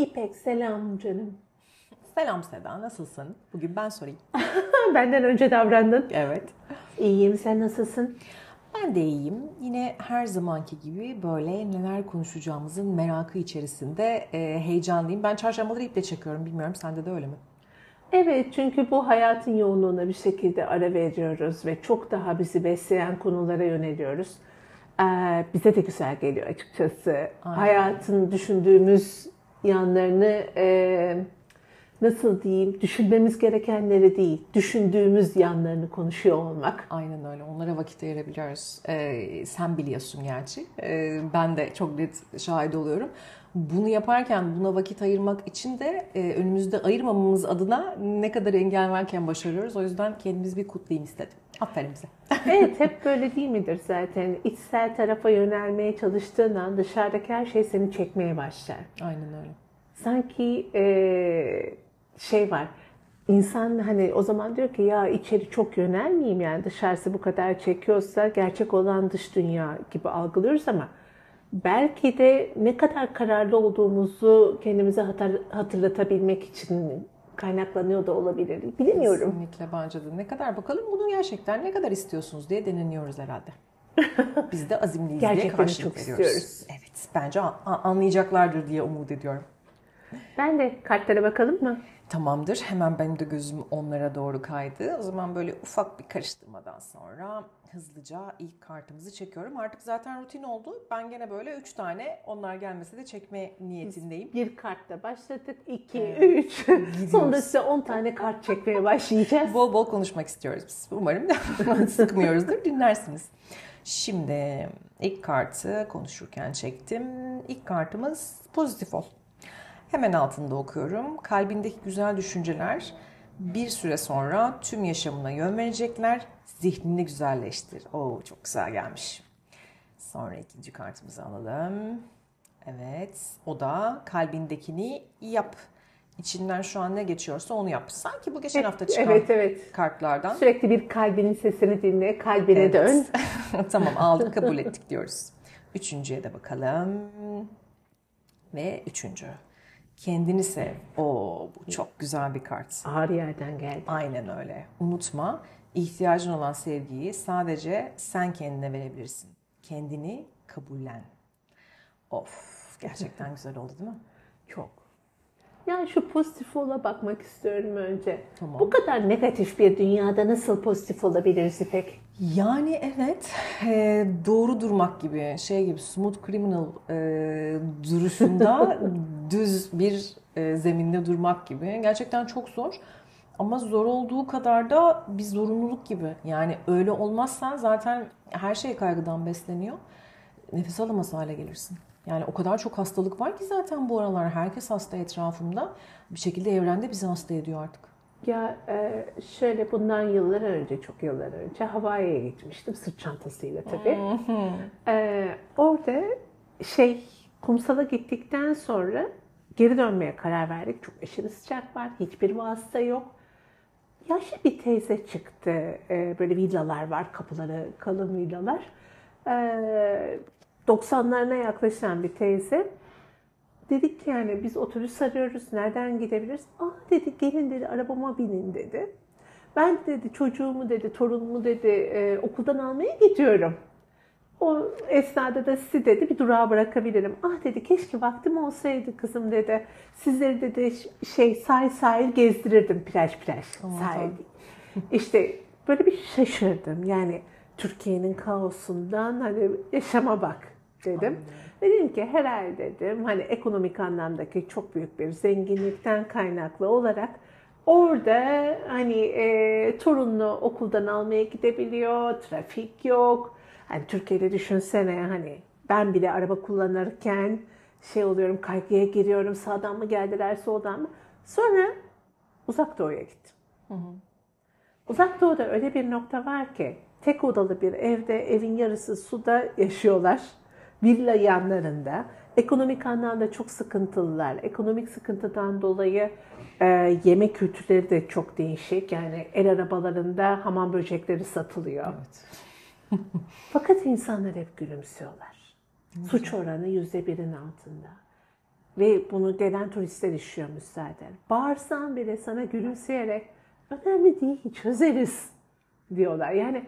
İpek selam canım. Selam Seda, nasılsın? Bugün ben sorayım. Benden önce davrandın. Evet. İyiyim, sen nasılsın? Ben de iyiyim. Yine her zamanki gibi böyle neler konuşacağımızın merakı içerisinde e, heyecanlıyım. Ben çarşambaları iple çekiyorum. Bilmiyorum sende de öyle mi? Evet, çünkü bu hayatın yoğunluğuna bir şekilde ara veriyoruz ve çok daha bizi besleyen konulara yöneliyoruz. Ee, bize de güzel geliyor açıkçası. Hayatın düşündüğümüz yanlarını e, nasıl diyeyim, düşünmemiz gerekenleri değil, düşündüğümüz yanlarını konuşuyor olmak. Aynen öyle. Onlara vakit ayırabiliyoruz. Ee, sen biliyorsun gerçi. Ee, ben de çok net şahit oluyorum. Bunu yaparken buna vakit ayırmak için de e, önümüzde ayırmamamız adına ne kadar engel varken başarıyoruz. O yüzden kendimizi bir kutlayayım istedim. Aferin bize. Evet, hep böyle değil midir zaten? İçsel tarafa yönelmeye çalıştığın an dışarıdaki her şey seni çekmeye başlar. Aynen öyle. sanki e, şey var. İnsan hani o zaman diyor ki ya içeri çok yönelmeyeyim yani dışarısı bu kadar çekiyorsa gerçek olan dış dünya gibi algılıyoruz ama belki de ne kadar kararlı olduğumuzu kendimize hatır- hatırlatabilmek için kaynaklanıyor da olabilir. Bilemiyorum. Kesinlikle bence de. Ne kadar bakalım bunu gerçekten ne kadar istiyorsunuz diye deneniyoruz herhalde. Biz de azimliyiz diye karşılık çok veriyoruz. istiyoruz. Evet. Bence anlayacaklardır diye umut ediyorum. Ben de kartlara bakalım mı? Tamamdır. Hemen benim de gözüm onlara doğru kaydı. O zaman böyle ufak bir karıştırmadan sonra hızlıca ilk kartımızı çekiyorum. Artık zaten rutin oldu. Ben gene böyle 3 tane onlar gelmese de çekme niyetindeyim. Bir kartla başladık. 2, Evet. 3. Sonra size 10 tane kart çekmeye başlayacağız. Bol bol konuşmak istiyoruz biz. Umarım sıkmıyoruzdur, dinlersiniz. Şimdi ilk kartı konuşurken çektim. İlk kartımız pozitif ol. Hemen altında okuyorum. Kalbindeki güzel düşünceler bir süre sonra tüm yaşamına yön verecekler. Zihnini güzelleştir. Oo çok güzel gelmiş. Sonra ikinci kartımızı alalım. Evet, o da kalbindekini yap. İçinden şu an ne geçiyorsa onu yap. Sanki bu geçen hafta çıkan Evet evet. kartlardan. Sürekli bir kalbinin sesini dinle, kalbine Evet. dön. tamam aldık kabul ettik diyoruz. Üçüncüye de bakalım. Ve üçüncü. Kendini sev. Oo bu çok güzel bir kart. Ağır yerden geldi. Aynen öyle. Unutma ihtiyacın olan sevgiyi sadece sen kendine verebilirsin. Kendini kabullen. Of gerçekten güzel oldu değil mi? Çok. Yani şu pozitif ola bakmak istiyorum önce. Tamam. Bu kadar negatif bir dünyada nasıl pozitif olabiliriz İpek? Yani evet e, doğru durmak gibi şey gibi smooth criminal e, duruşunda düz bir e, zeminde durmak gibi gerçekten çok zor ama zor olduğu kadar da bir zorunluluk gibi yani öyle olmazsan zaten her şey kaygıdan besleniyor nefes alamaz hale gelirsin. Yani o kadar çok hastalık var ki zaten bu aralar herkes hasta etrafımda bir şekilde evrende bizi hasta ediyor artık. Ya e, şöyle bundan yıllar önce, çok yıllar önce Hawaii'ye gitmiştim sırt çantasıyla tabii. E, orada şey kumsala gittikten sonra geri dönmeye karar verdik. Çok aşırı sıcak var, hiçbir vasıta yok. Yaşlı bir teyze çıktı. E, böyle villalar var, kapıları kalın villalar. E, 90'larına yaklaşan bir teyze. Dedik ki yani biz otobüs arıyoruz, nereden gidebiliriz? Aa dedi gelin dedi arabama binin dedi. Ben dedi çocuğumu dedi, torunumu dedi e, okuldan almaya gidiyorum. O esnada da sizi dedi bir durağa bırakabilirim. Ah dedi keşke vaktim olsaydı kızım dedi. Sizleri dedi şey sahil sahil gezdirirdim plaj plaj sahil. İşte böyle bir şaşırdım. Yani Türkiye'nin kaosundan hani yaşama bak dedim. Ve dedim ki herhalde dedim hani ekonomik anlamdaki çok büyük bir zenginlikten kaynaklı olarak orada hani e, torununu okuldan almaya gidebiliyor, trafik yok. Hani Türkiye'de düşünsene hani ben bile araba kullanırken şey oluyorum kaygıya giriyorum sağdan mı geldiler soldan mı. Sonra uzak doğuya gittim. Uzak doğuda öyle bir nokta var ki tek odalı bir evde evin yarısı suda yaşıyorlar. Villa yanlarında. Ekonomik anlamda çok sıkıntılılar. Ekonomik sıkıntıdan dolayı e, yemek kültürleri de çok değişik. Yani el arabalarında hamam böcekleri satılıyor. Evet. Fakat insanlar hep gülümsüyorlar. Suç oranı yüzde birin altında. Ve bunu gelen turistler işiyormuş zaten. Bağırsan bile sana gülümseyerek önemli değil çözeriz diyorlar. Yani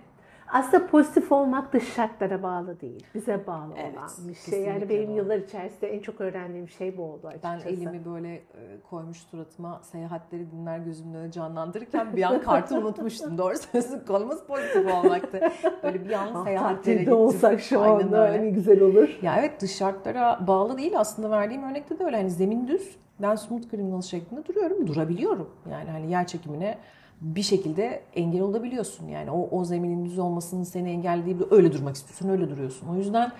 aslında pozitif olmak dış şartlara bağlı değil. Bize bağlı Evet, olan bir şey. Yani benim doğru. yıllar içerisinde en çok öğrendiğim şey bu oldu Ben açıkçası. elimi böyle e, koymuş suratıma seyahatleri dinler gözümün önüne canlandırırken bir an kartı unutmuştum. Doğru söylüyorsun konumuz pozitif olmaktı. Böyle bir an Ah, seyahatlere gittim. olsak şu Aynen anda öyle. güzel olur. Ya evet dış şartlara bağlı değil aslında verdiğim örnekte de öyle. Hani zemin düz. Ben smooth criminal şeklinde duruyorum. Durabiliyorum. Yani hani yer çekimine bir şekilde engel olabiliyorsun. Yani o, o zeminin düz olmasının seni engellediği bir öyle durmak istiyorsun. Öyle duruyorsun. O yüzden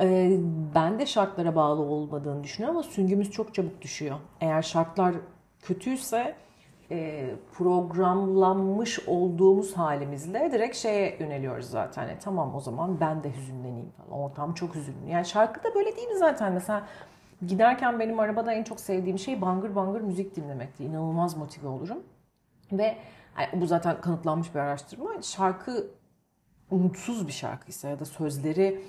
e, ben de şartlara bağlı olmadığını düşünüyorum ama süngümüz çok çabuk düşüyor. Eğer şartlar kötüyse e, programlanmış olduğumuz halimizle direkt şeye yöneliyoruz zaten. E, tamam o zaman ben de hüzünleneyim falan. Ortam çok hüzünlü. Yani şarkı da böyle değil mi zaten? Mesela giderken benim arabada en çok sevdiğim şey bangır bangır müzik dinlemekti. İnanılmaz motive olurum. Ve yani bu zaten kanıtlanmış bir araştırma. Şarkı umutsuz bir şarkıysa ya da sözleri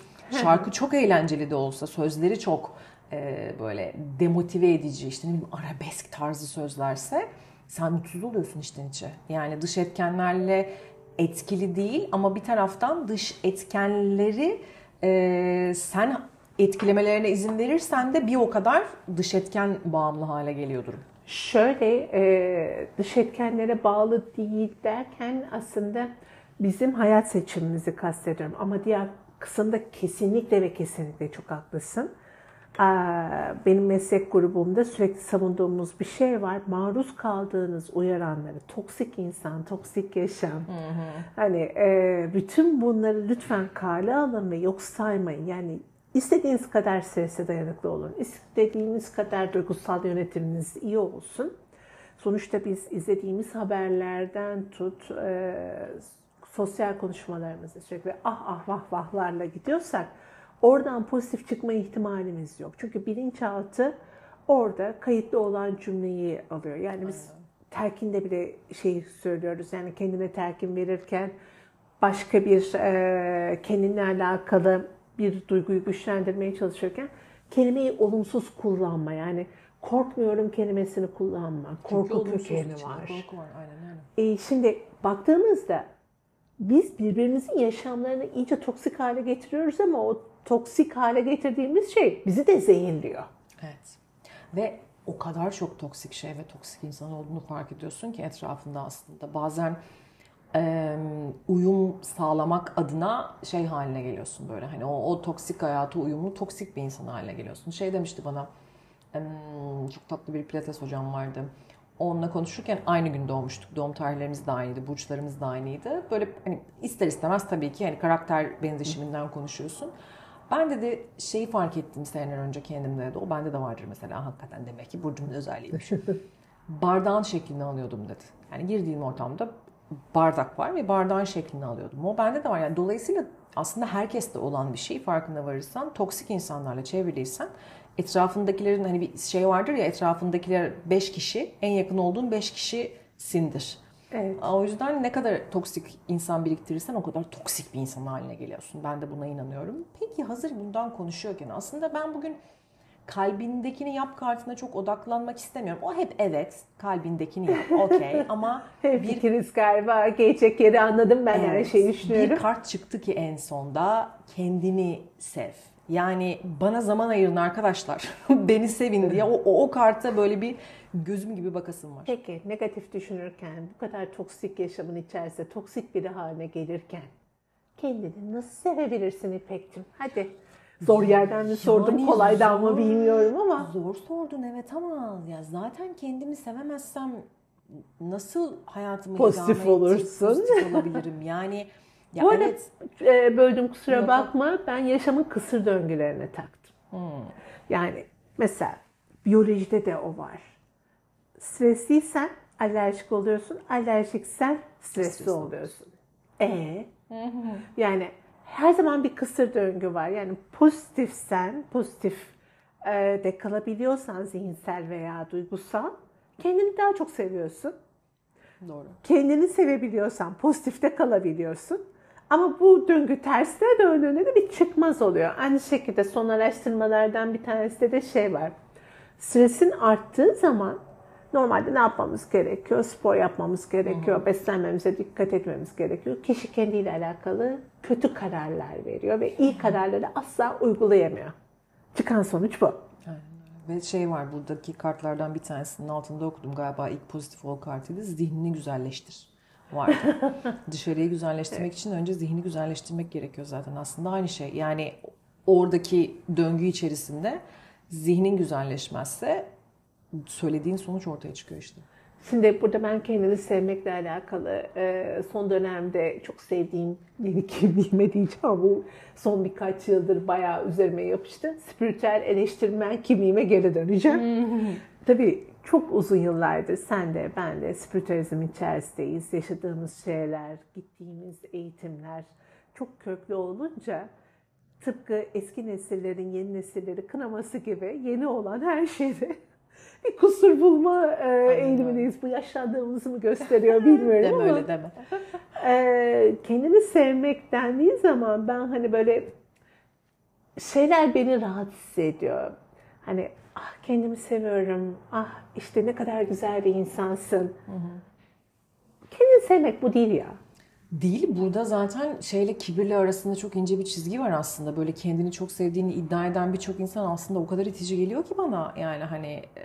şarkı çok eğlenceli de olsa sözleri çok e, böyle demotive edici işte ne bileyim arabesk tarzı sözlerse sen mutsuz oluyorsun içten içe. Yani dış etkenlerle etkili değil ama bir taraftan dış etkenleri e, sen etkilemelerine izin verirsen de bir o kadar dış etken bağımlı hale geliyor durum. Şöyle e, dış etkenlere bağlı değil derken aslında bizim hayat seçimimizi kastediyorum. Ama diğer kısımda kesinlikle ve kesinlikle çok haklısın. Benim meslek grubumda sürekli savunduğumuz bir şey var. Maruz kaldığınız uyaranları, toksik insan, toksik yaşam. Hani e, bütün bunları lütfen kale alın ve yok saymayın. Yani istediğiniz kadar strese dayanıklı olun. İstediğiniz kadar duygusal yönetiminiz iyi olsun. Sonuçta biz izlediğimiz haberlerden tut, e, sosyal konuşmalarımızda sürekli ah ah vah vahlarla gidiyorsak oradan pozitif çıkma ihtimalimiz yok. Çünkü bilinçaltı orada kayıtlı olan cümleyi alıyor. Yani biz telkinde bile şey söylüyoruz. Yani kendine telkin verirken başka bir e, kendinle alakalı bir duyguyu güçlendirmeye çalışırken kelimeyi olumsuz kullanma. Yani korkmuyorum kelimesini kullanma. Korku kökeni var. Korku var aynen öyle. E, şimdi baktığımızda biz birbirimizin yaşamlarını iyice toksik hale getiriyoruz ama o toksik hale getirdiğimiz şey bizi de zehirliyor. Evet. Ve o kadar çok toksik şey ve toksik insan olduğunu fark ediyorsun ki etrafında aslında. Bazen e, uyum sağlamak adına şey haline geliyorsun böyle. Hani o, o toksik hayatı uyumlu toksik bir insan haline geliyorsun. Şey demişti bana çok tatlı bir pilates hocam vardı. Onunla konuşurken aynı gün doğmuştuk. Doğum tarihlerimiz de aynıydı, burçlarımız da aynıydı. Böyle hani ister istemez tabii ki hani karakter benzeşiminden konuşuyorsun. Ben dedi şeyi fark ettim seneler önce kendimde de. O bende de vardır mesela. Hakikaten demek ki burcumun özelliğiymiş. Bardağın şeklini alıyordum dedi. Yani girdiğim ortamda bardak var ve bardağın şeklini alıyordum. O bende de var. Yani dolayısıyla aslında herkeste olan bir şey farkında varırsan, toksik insanlarla çevriliysen etrafındakilerin hani bir şey vardır ya etrafındakiler 5 kişi, en yakın olduğun 5 kişisindir. Evet. O yüzden ne kadar toksik insan biriktirirsen o kadar toksik bir insan haline geliyorsun. Ben de buna inanıyorum. Peki hazır bundan konuşuyorken aslında ben bugün kalbindekini yap kartına çok odaklanmak istemiyorum. O hep evet kalbindekini yap okey ama Bir fikiriz galiba. Gelecek yeri anladım ben her Evet, şeyi düşünüyorum. Bir kart çıktı ki en sonda kendini sev. Yani bana zaman ayırın arkadaşlar. Beni sevin diye o, o, o karta böyle bir gözüm gibi bakasım var. Peki negatif düşünürken, bu kadar toksik yaşamın içerisinde toksik biri haline gelirken kendini nasıl sevebilirsin İpek'cim? Hadi. Zor yerden mi sordum, Yani kolaydan mı zor- bilmiyorum ama. Zor sordun evet ama ya zaten kendimi sevemezsem nasıl hayatımı Pozitif olursun. Pozitif olabilirim. Yani ya Bu arada evet e, böldüm kusura Yok, bakma. Ben yaşamın kısır döngülerine taktım. Hmm. Yani mesela biyolojide de o var. Stresliysen alerjik oluyorsun, alerjiksen stresli Stresli oluyorsun. E yani her zaman bir kısır döngü var. Yani pozitifsen, pozitif e, de kalabiliyorsan zihinsel veya duygusal kendini daha çok seviyorsun. doğru. Kendini sevebiliyorsan pozitifte kalabiliyorsun. Ama bu döngü tersine döndüğünde de bir çıkmaz oluyor. Aynı şekilde son araştırmalardan bir tanesinde de şey var. Stresin arttığı zaman normalde ne yapmamız gerekiyor? Spor yapmamız gerekiyor, beslenmemize dikkat etmemiz gerekiyor. Kişi kendiyle alakalı kötü kararlar veriyor ve iyi kararları asla uygulayamıyor. Çıkan sonuç bu. Ve şey var buradaki kartlardan bir tanesinin altında okudum galiba ilk pozitif ol kartıydı. Zihnini güzelleştir vardı. Dışarıyı güzelleştirmek için önce zihni güzelleştirmek gerekiyor zaten aslında aynı şey. Yani oradaki döngü içerisinde zihnin güzelleşmezse söylediğin sonuç ortaya çıkıyor işte. Şimdi burada ben kendini sevmekle alakalı e, son dönemde çok sevdiğim yeni kimliğime diyeceğim. Bu son birkaç yıldır bayağı üzerime yapıştı. Spiritüel eleştirmen kimliğime geri döneceğim. Tabii çok uzun yıllardır sen de ben de spiritüalizm içerisindeyiz. Yaşadığımız şeyler, gittiğimiz eğitimler çok köklü olunca tıpkı eski nesillerin yeni nesilleri kınaması gibi yeni olan her şeyde bir kusur bulma e, eğilimindeyiz. Bu yaşlandığımızı mı gösteriyor bilmiyorum deme ama. öyle deme. E, kendini sevmek dendiği zaman ben hani böyle şeyler beni rahatsız ediyor. Hani ah kendimi seviyorum. Ah işte ne kadar güzel bir insansın. Kendini sevmek bu değil ya. Değil burada zaten şeyle kibirle arasında çok ince bir çizgi var aslında. Böyle kendini çok sevdiğini iddia eden birçok insan aslında o kadar itici geliyor ki bana. Yani hani e,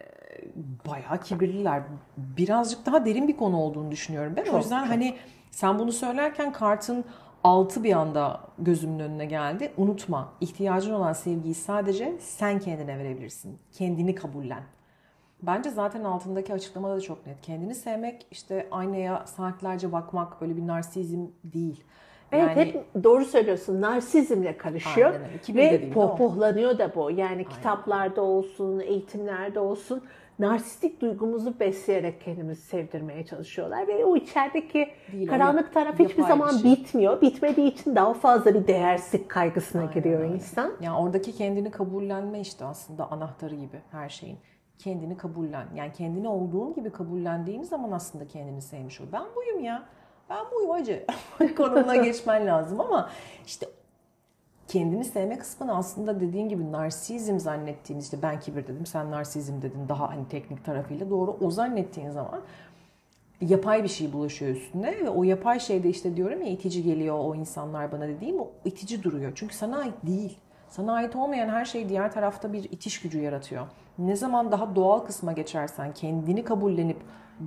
bayağı kibirliler. Birazcık daha derin bir konu olduğunu düşünüyorum ben. o yüzden hani sen bunu söylerken kartın altı bir anda gözümün önüne geldi. Unutma ihtiyacın olan sevgiyi sadece sen kendine verebilirsin. Kendini kabullen. Bence zaten altındaki açıklamada da çok net. Kendini sevmek işte aynaya saatlerce bakmak öyle bir narsizm değil. Evet Yani hep doğru söylüyorsun. Narsizmle karışıyor. Aynen de Ve değil de o. pohpohlanıyor da bu. Yani kitaplarda olsun, eğitimlerde olsun narsistik duygumuzu besleyerek kendimizi sevdirmeye çalışıyorlar. Ve o içerideki Değil, karanlık taraf hiçbir zaman şey. bitmiyor. Bitmediği için daha fazla bir değersizlik kaygısına giriyor insan. Yani oradaki kendini kabullenme işte aslında anahtarı gibi her şeyin. Kendini kabullen. Yani kendini olduğun gibi kabullendiğin zaman aslında kendini sevmiş ol. Ben buyum ya. Ben buyum acı. Konumuna geçmen lazım ama işte kendini sevme kısmını aslında dediğin gibi narsizm zannettiğin işte ben kibir dedim sen narsizm dedin daha hani teknik tarafıyla doğru o zannettiğin zaman yapay bir şey bulaşıyor üstüne ve o yapay şeyde işte diyorum ya itici geliyor o insanlar bana dediğim o itici duruyor. Çünkü sana ait değil. Sana ait olmayan her şey diğer tarafta bir itiş gücü yaratıyor. Ne zaman daha doğal kısma geçersen, kendini kabullenip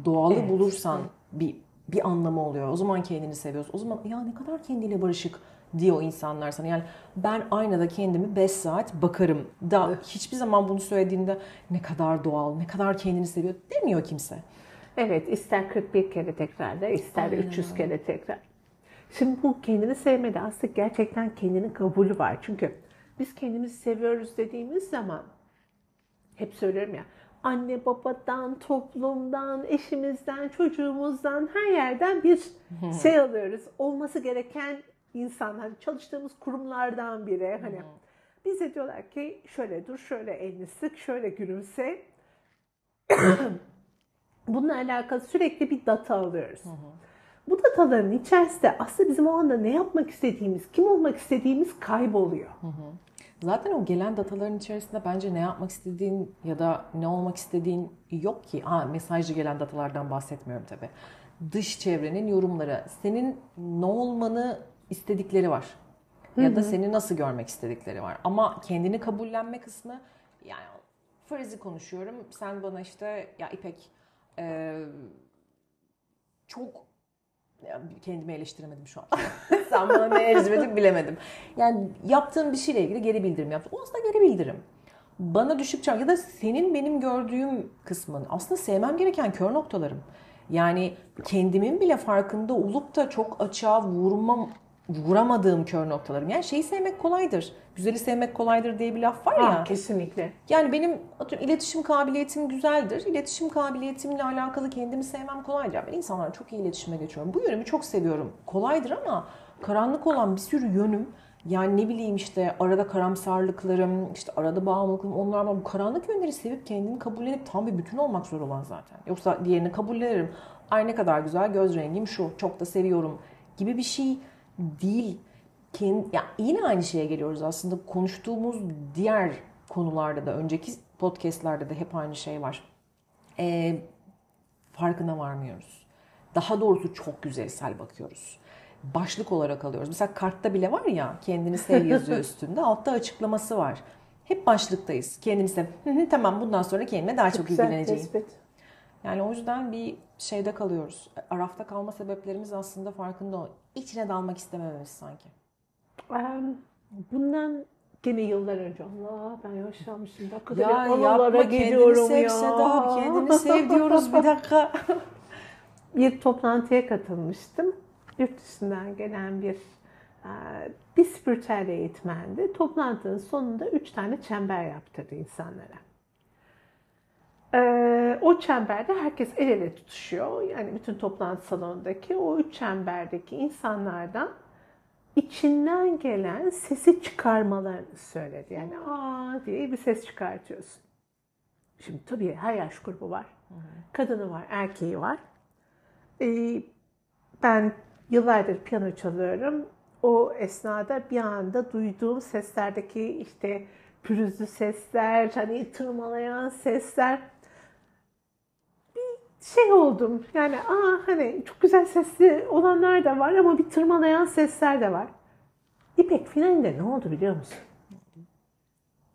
doğalı Evet. bulursan bir bir anlamı oluyor. O zaman kendini seviyorsun. O zaman ya ne kadar kendiyle barışık diyor insanlar sana. Yani ben aynada kendimi 5 saat bakarım. Da hiçbir zaman bunu söylediğinde ne kadar doğal, ne kadar kendini seviyor demiyor kimse. Evet ister 41 kere tekrarla ister 300 kere tekrar. Şimdi bu kendini sevmede aslında gerçekten kendinin kabulü var. Çünkü biz kendimizi seviyoruz dediğimiz zaman hep söylüyorum ya anne babadan, toplumdan, eşimizden, çocuğumuzdan her yerden bir şey alıyoruz. Olması gereken insanlar, çalıştığımız kurumlardan biri hani bize diyorlar ki şöyle dur, şöyle elini sık, şöyle gülümse. Bununla alakalı sürekli bir data alıyoruz. Bu dataların içerisinde aslında bizim o anda ne yapmak istediğimiz, kim olmak istediğimiz kayboluyor. Zaten o gelen dataların içerisinde bence ne yapmak istediğin ya da ne olmak istediğin yok ki. Ha, mesajlı gelen datalardan bahsetmiyorum tabii. Dış çevrenin yorumları. Senin ne olmanı istedikleri var. Ya da seni nasıl görmek istedikleri var. Ama kendini kabullenme kısmı yani farazi konuşuyorum. Sen bana işte ya İpek e, çok ya kendimi eleştiremedim şu an. Sen bana ne eleştirmedin bilemedim. Yani yaptığın bir şeyle ilgili geri bildirim yaptın. O aslında geri bildirim. Bana düşük çağ ya da senin benim gördüğüm kısmın aslında sevmem gereken kör noktalarım. Yani kendimin bile farkında olup da çok açığa vurmam, vuramadığım kör noktalarım. Yani şeyi sevmek kolaydır. Güzeli sevmek kolaydır diye bir laf var ya. Ah, kesinlikle. Yani benim atıyorum, iletişim kabiliyetim güzeldir. İletişim kabiliyetimle alakalı kendimi sevmem kolaydır. Ben insanlarla çok iyi iletişime geçiyorum. Bu yönümü çok seviyorum. Kolaydır ama karanlık olan bir sürü yönüm yani ne bileyim işte arada karamsarlıklarım, işte arada bağımlılıklarım onlar var. Bu karanlık yönleri sevip kendini kabullenip tam bir bütün olmak zor olan zaten. Yoksa diğerini kabullenirim. Ay ne kadar güzel göz rengim şu, çok da seviyorum gibi bir şey değil. Kendi, ya yine aynı şeye geliyoruz aslında konuştuğumuz diğer konularda da önceki podcastlerde de hep aynı şey var. Ee, farkına varmıyoruz. Daha doğrusu çok yüzeysel bakıyoruz. Başlık olarak alıyoruz. Mesela kartta bile var ya kendini sev yazıyor üstünde. Altta açıklaması var. Hep başlıktayız. Hı, tamam bundan sonra kendime daha çok, Güzel ilgileneceğim. tespit. Yani o yüzden bir şeyde kalıyoruz. Arafta kalma sebeplerimiz aslında farkında o. İçine dalmak istemememiz sanki. Bundan gene yıllar önce Allah ben yaşlanmışım. Dakikada Ya yapma kendini sev ya. Seda. Kendini sev diyoruz bir dakika. bir toplantıya katılmıştım. Yurt dışından gelen bir e, bir spiritüel eğitmendi. Toplantının sonunda üç tane çember yaptırdı insanlara. E, o çemberde herkes el ele tutuşuyor. Yani bütün toplantı salonundaki o üç çemberdeki insanlardan içinden gelen sesi çıkarmalarını söyledi. Yani aa diye bir ses çıkartıyorsun. Şimdi tabii her yaş grubu var. Kadını var, erkeği var. Ee, ben yıllardır piyano çalıyorum. O esnada bir anda duyduğum seslerdeki işte pürüzlü sesler, hani tırmalayan sesler şey oldum. Yani aa hani çok güzel sesli olanlar da var ama bir tırmalayan sesler de var. İpek finalinde ne oldu biliyor musun?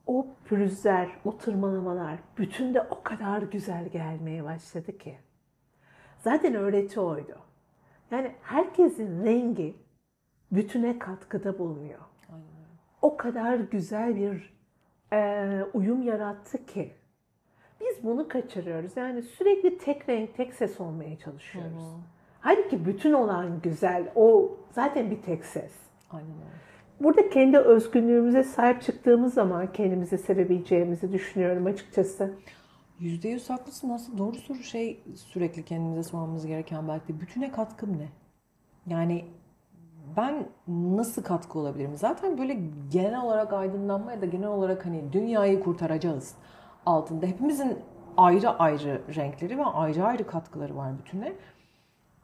O pürüzler, o tırmalamalar bütün de o kadar güzel gelmeye başladı ki. Zaten öğreti oydu. Yani herkesin rengi bütüne katkıda bulunuyor. O kadar güzel bir e, uyum yarattı ki. Biz bunu kaçırıyoruz. Yani sürekli tek renk, tek ses olmaya çalışıyoruz. Halbuki bütün olan güzel, o zaten bir tek ses. Aynen öyle. Burada kendi özgünlüğümüze sahip çıktığımız zaman kendimizi sevebileceğimizi düşünüyorum açıkçası. Yüzde yüz haklısın. Aslında doğru soru şey sürekli kendimize sormamız gereken belki de bütüne katkım ne? Yani ben nasıl katkı olabilirim? Zaten böyle genel olarak aydınlanma ya da genel olarak hani dünyayı kurtaracağız altında. Hepimizin ayrı ayrı renkleri ve ayrı ayrı katkıları var bütüne.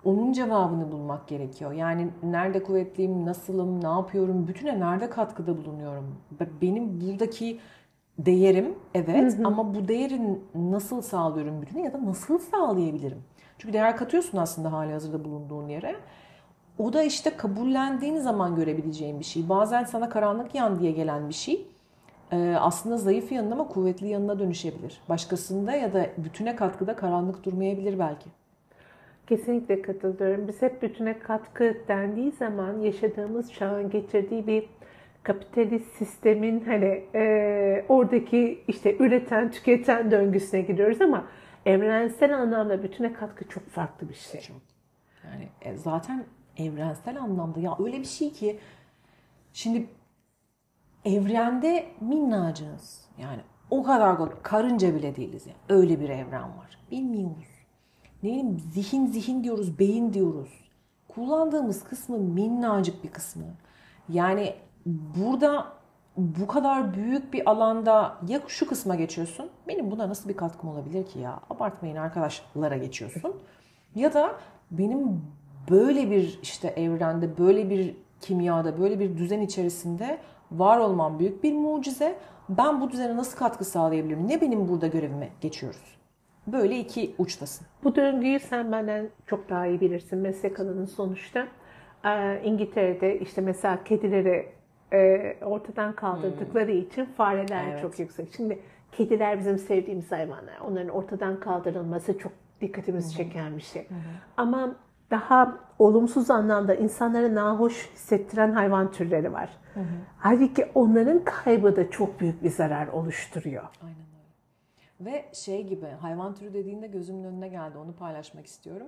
Onun cevabını bulmak gerekiyor. Yani nerede kuvvetliyim, nasılım, ne yapıyorum, bütüne nerede katkıda bulunuyorum? Benim buradaki değerim evet ama bu değerin nasıl sağlıyorum bütüne ya da nasıl sağlayabilirim? Çünkü değer katıyorsun aslında hali hazırda bulunduğun yere. O da işte kabullendiğin zaman görebileceğin bir şey. Bazen sana karanlık yan diye gelen bir şey aslında zayıf yanına ama kuvvetli yanına dönüşebilir. Başkasında ya da bütüne katkıda karanlık durmayabilir belki. Kesinlikle katılıyorum. Biz hep bütüne katkı dendiği zaman yaşadığımız çağın getirdiği bir kapitalist sistemin hani e, oradaki işte üreten tüketen döngüsüne giriyoruz ama evrensel anlamda bütüne katkı çok farklı bir şey. Çok. Yani e, zaten evrensel anlamda ya öyle bir şey ki şimdi evrende minnacığız. Yani o kadar karınca bile değiliz yani. Öyle bir evren var. Bilmiyoruz. Ne bileyim zihin zihin diyoruz, beyin diyoruz. Kullandığımız kısmı minnacık bir kısmı. Yani burada bu kadar büyük bir alanda ya şu kısma geçiyorsun. Benim buna nasıl bir katkım olabilir ki ya? Abartmayın arkadaşlara geçiyorsun. Ya da benim böyle bir işte evrende, böyle bir kimyada, böyle bir düzen içerisinde var olmam büyük bir mucize. Ben bu düzene nasıl katkı sağlayabilirim? Ne benim burada görevime geçiyoruz? Böyle iki uçtasın. Bu döngüyü sen benden çok daha iyi bilirsin meslek alanın sonuçta. Ee, İngiltere'de işte mesela kedileri e, ortadan kaldırdıkları için fareler Hmm. Evet. çok yüksek. Şimdi kediler bizim sevdiğimiz hayvanlar. Onların ortadan kaldırılması çok dikkatimizi çeken bir şey. Ama daha olumsuz anlamda insanlara nahoş hissettiren hayvan türleri var. Halbuki onların kaybı da çok büyük bir zarar oluşturuyor. Aynen öyle. Ve şey gibi hayvan türü dediğinde gözümün önüne geldi. Onu paylaşmak istiyorum.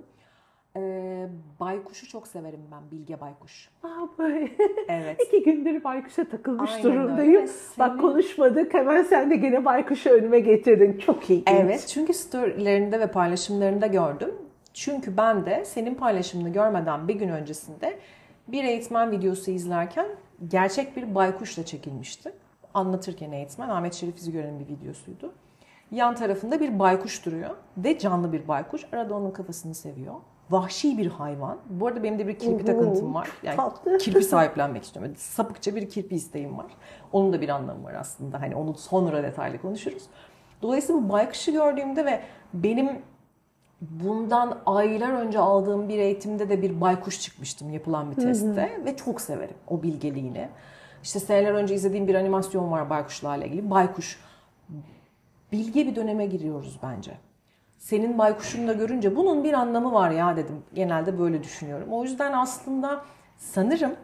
Ee, baykuşu çok severim ben. Bilge baykuş. Aa, böyle. Evet. İki gündür baykuşa takılmış Aynen öyle. durumdayım. Bak senin- konuşmadık hemen sen de gene baykuşu önüme getirdin. Çok iyi. Evet çünkü storylerinde ve paylaşımlarında gördüm. Çünkü ben de senin paylaşımını görmeden bir gün öncesinde bir eğitmen videosu izlerken gerçek bir baykuşla çekilmişti. Anlatırken eğitmen Ahmet Şerif İzgören'in bir videosuydu. Yan tarafında bir baykuş duruyor ve canlı bir baykuş. Arada onun kafasını seviyor. Vahşi bir hayvan. Bu arada benim de bir kirpi takıntım var. Yani tatlı. kirpi sahiplenmek istiyorum. Sapıkça bir kirpi isteğim var. Onun da bir anlamı var aslında. Hani onu sonra detaylı konuşuruz. Dolayısıyla bu baykuşu gördüğümde ve benim bundan aylar önce aldığım bir eğitimde de bir baykuş çıkmıştım yapılan bir testte ve çok severim o bilgeliğini. İşte seneler önce izlediğim bir animasyon var baykuşlarla ilgili. Baykuş bilge bir döneme giriyoruz bence. Senin baykuşunu da görünce bunun bir anlamı var ya dedim. Genelde böyle düşünüyorum. O yüzden aslında sanırım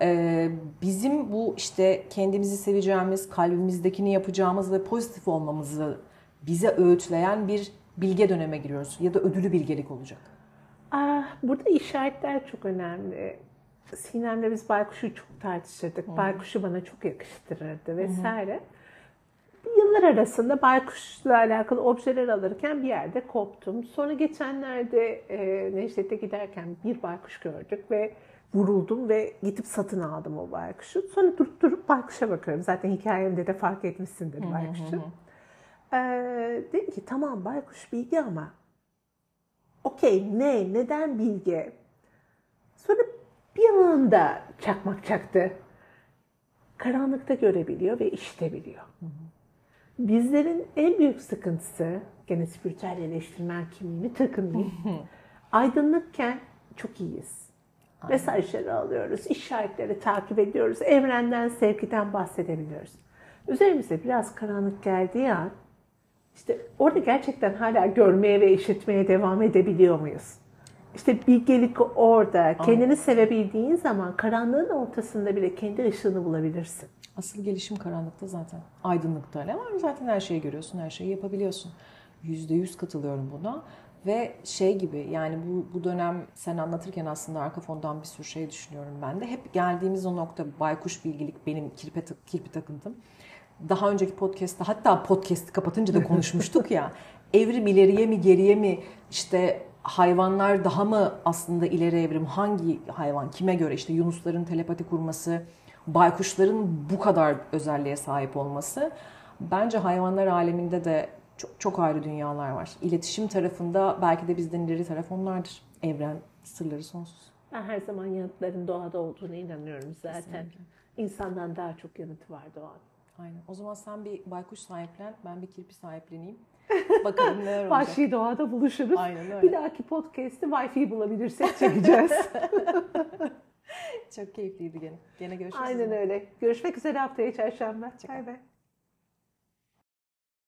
e, bizim bu işte kendimizi seveceğimiz, kalbimizdekini yapacağımız ve pozitif olmamızı bize öğütleyen bir bilge döneme giriyoruz. Ya da ödülü bilgelik olacak. Ah, burada işaretler çok önemli. Sinem'le biz baykuşu çok tartışırdık. Hı. Baykuşu bana çok yakıştırırdı vesaire. Hı yıllar arasında baykuşla alakalı objeler alırken bir yerde koptum. Sonra geçenlerde e, Necdet'e giderken bir baykuş gördük ve vuruldum ve gidip satın aldım o baykuşu. Sonra durup durup baykuşa bakıyorum. Zaten hikayemde de fark etmişsindir baykuşu. Ee, dedim ki tamam baykuş bilgi ama okey ne, neden bilgi? Sonra bir anda çakmak çaktı. Karanlıkta görebiliyor ve işitebiliyor. Hı hı. Bizlerin en büyük sıkıntısı, gene spiritüel eleştirmen kimliğini takınmayayım. Aydınlıkken çok iyiyiz. Aynen. Mesajları alıyoruz, işaretleri takip ediyoruz, evrenden, sevgiden bahsedebiliyoruz. Üzerimize biraz karanlık geldiği an, işte orada gerçekten hala görmeye ve işitmeye devam edebiliyor muyuz? İşte bilgelik orada. Kendini Aynen. sevebildiğin zaman karanlığın ortasında bile kendi ışığını bulabilirsin. Asıl gelişim karanlıkta zaten. Aydınlıkta ne var? Zaten her şeyi görüyorsun, her şeyi yapabiliyorsun. Yüzde yüz katılıyorum buna. Ve şey gibi yani bu, bu dönem sen anlatırken aslında arka fondan bir sürü şey düşünüyorum ben de. Hep geldiğimiz o nokta baykuş bilgilik benim kirpi, kirpi takıntım. Daha önceki podcast'ta hatta podcast'ı kapatınca da konuşmuştuk ya. Evrim ileriye mi geriye mi işte hayvanlar daha mı aslında ileri evrim hangi hayvan kime göre işte yunusların telepati kurması baykuşların bu kadar özelliğe sahip olması bence hayvanlar aleminde de çok, çok ayrı dünyalar var. İletişim tarafında belki de bizden ileri taraf onlardır. Evren sırları sonsuz. Ben her zaman yanıtların doğada olduğunu inanıyorum zaten. Kesinlikle. İnsandan daha çok yanıtı var doğada. Aynen. O zaman sen bir baykuş sahiplen, ben bir kirpi sahipleneyim. Bakalım neler olacak. Vahşi doğada buluşuruz. Aynen öyle. Bir dahaki podcast'i Wi-Fi bulabilirsek çekeceğiz. Çok keyifliydi gene. Gene görüşürüz. Aynen öyle. Görüşmek üzere haftaya çarşamba. Bay bay.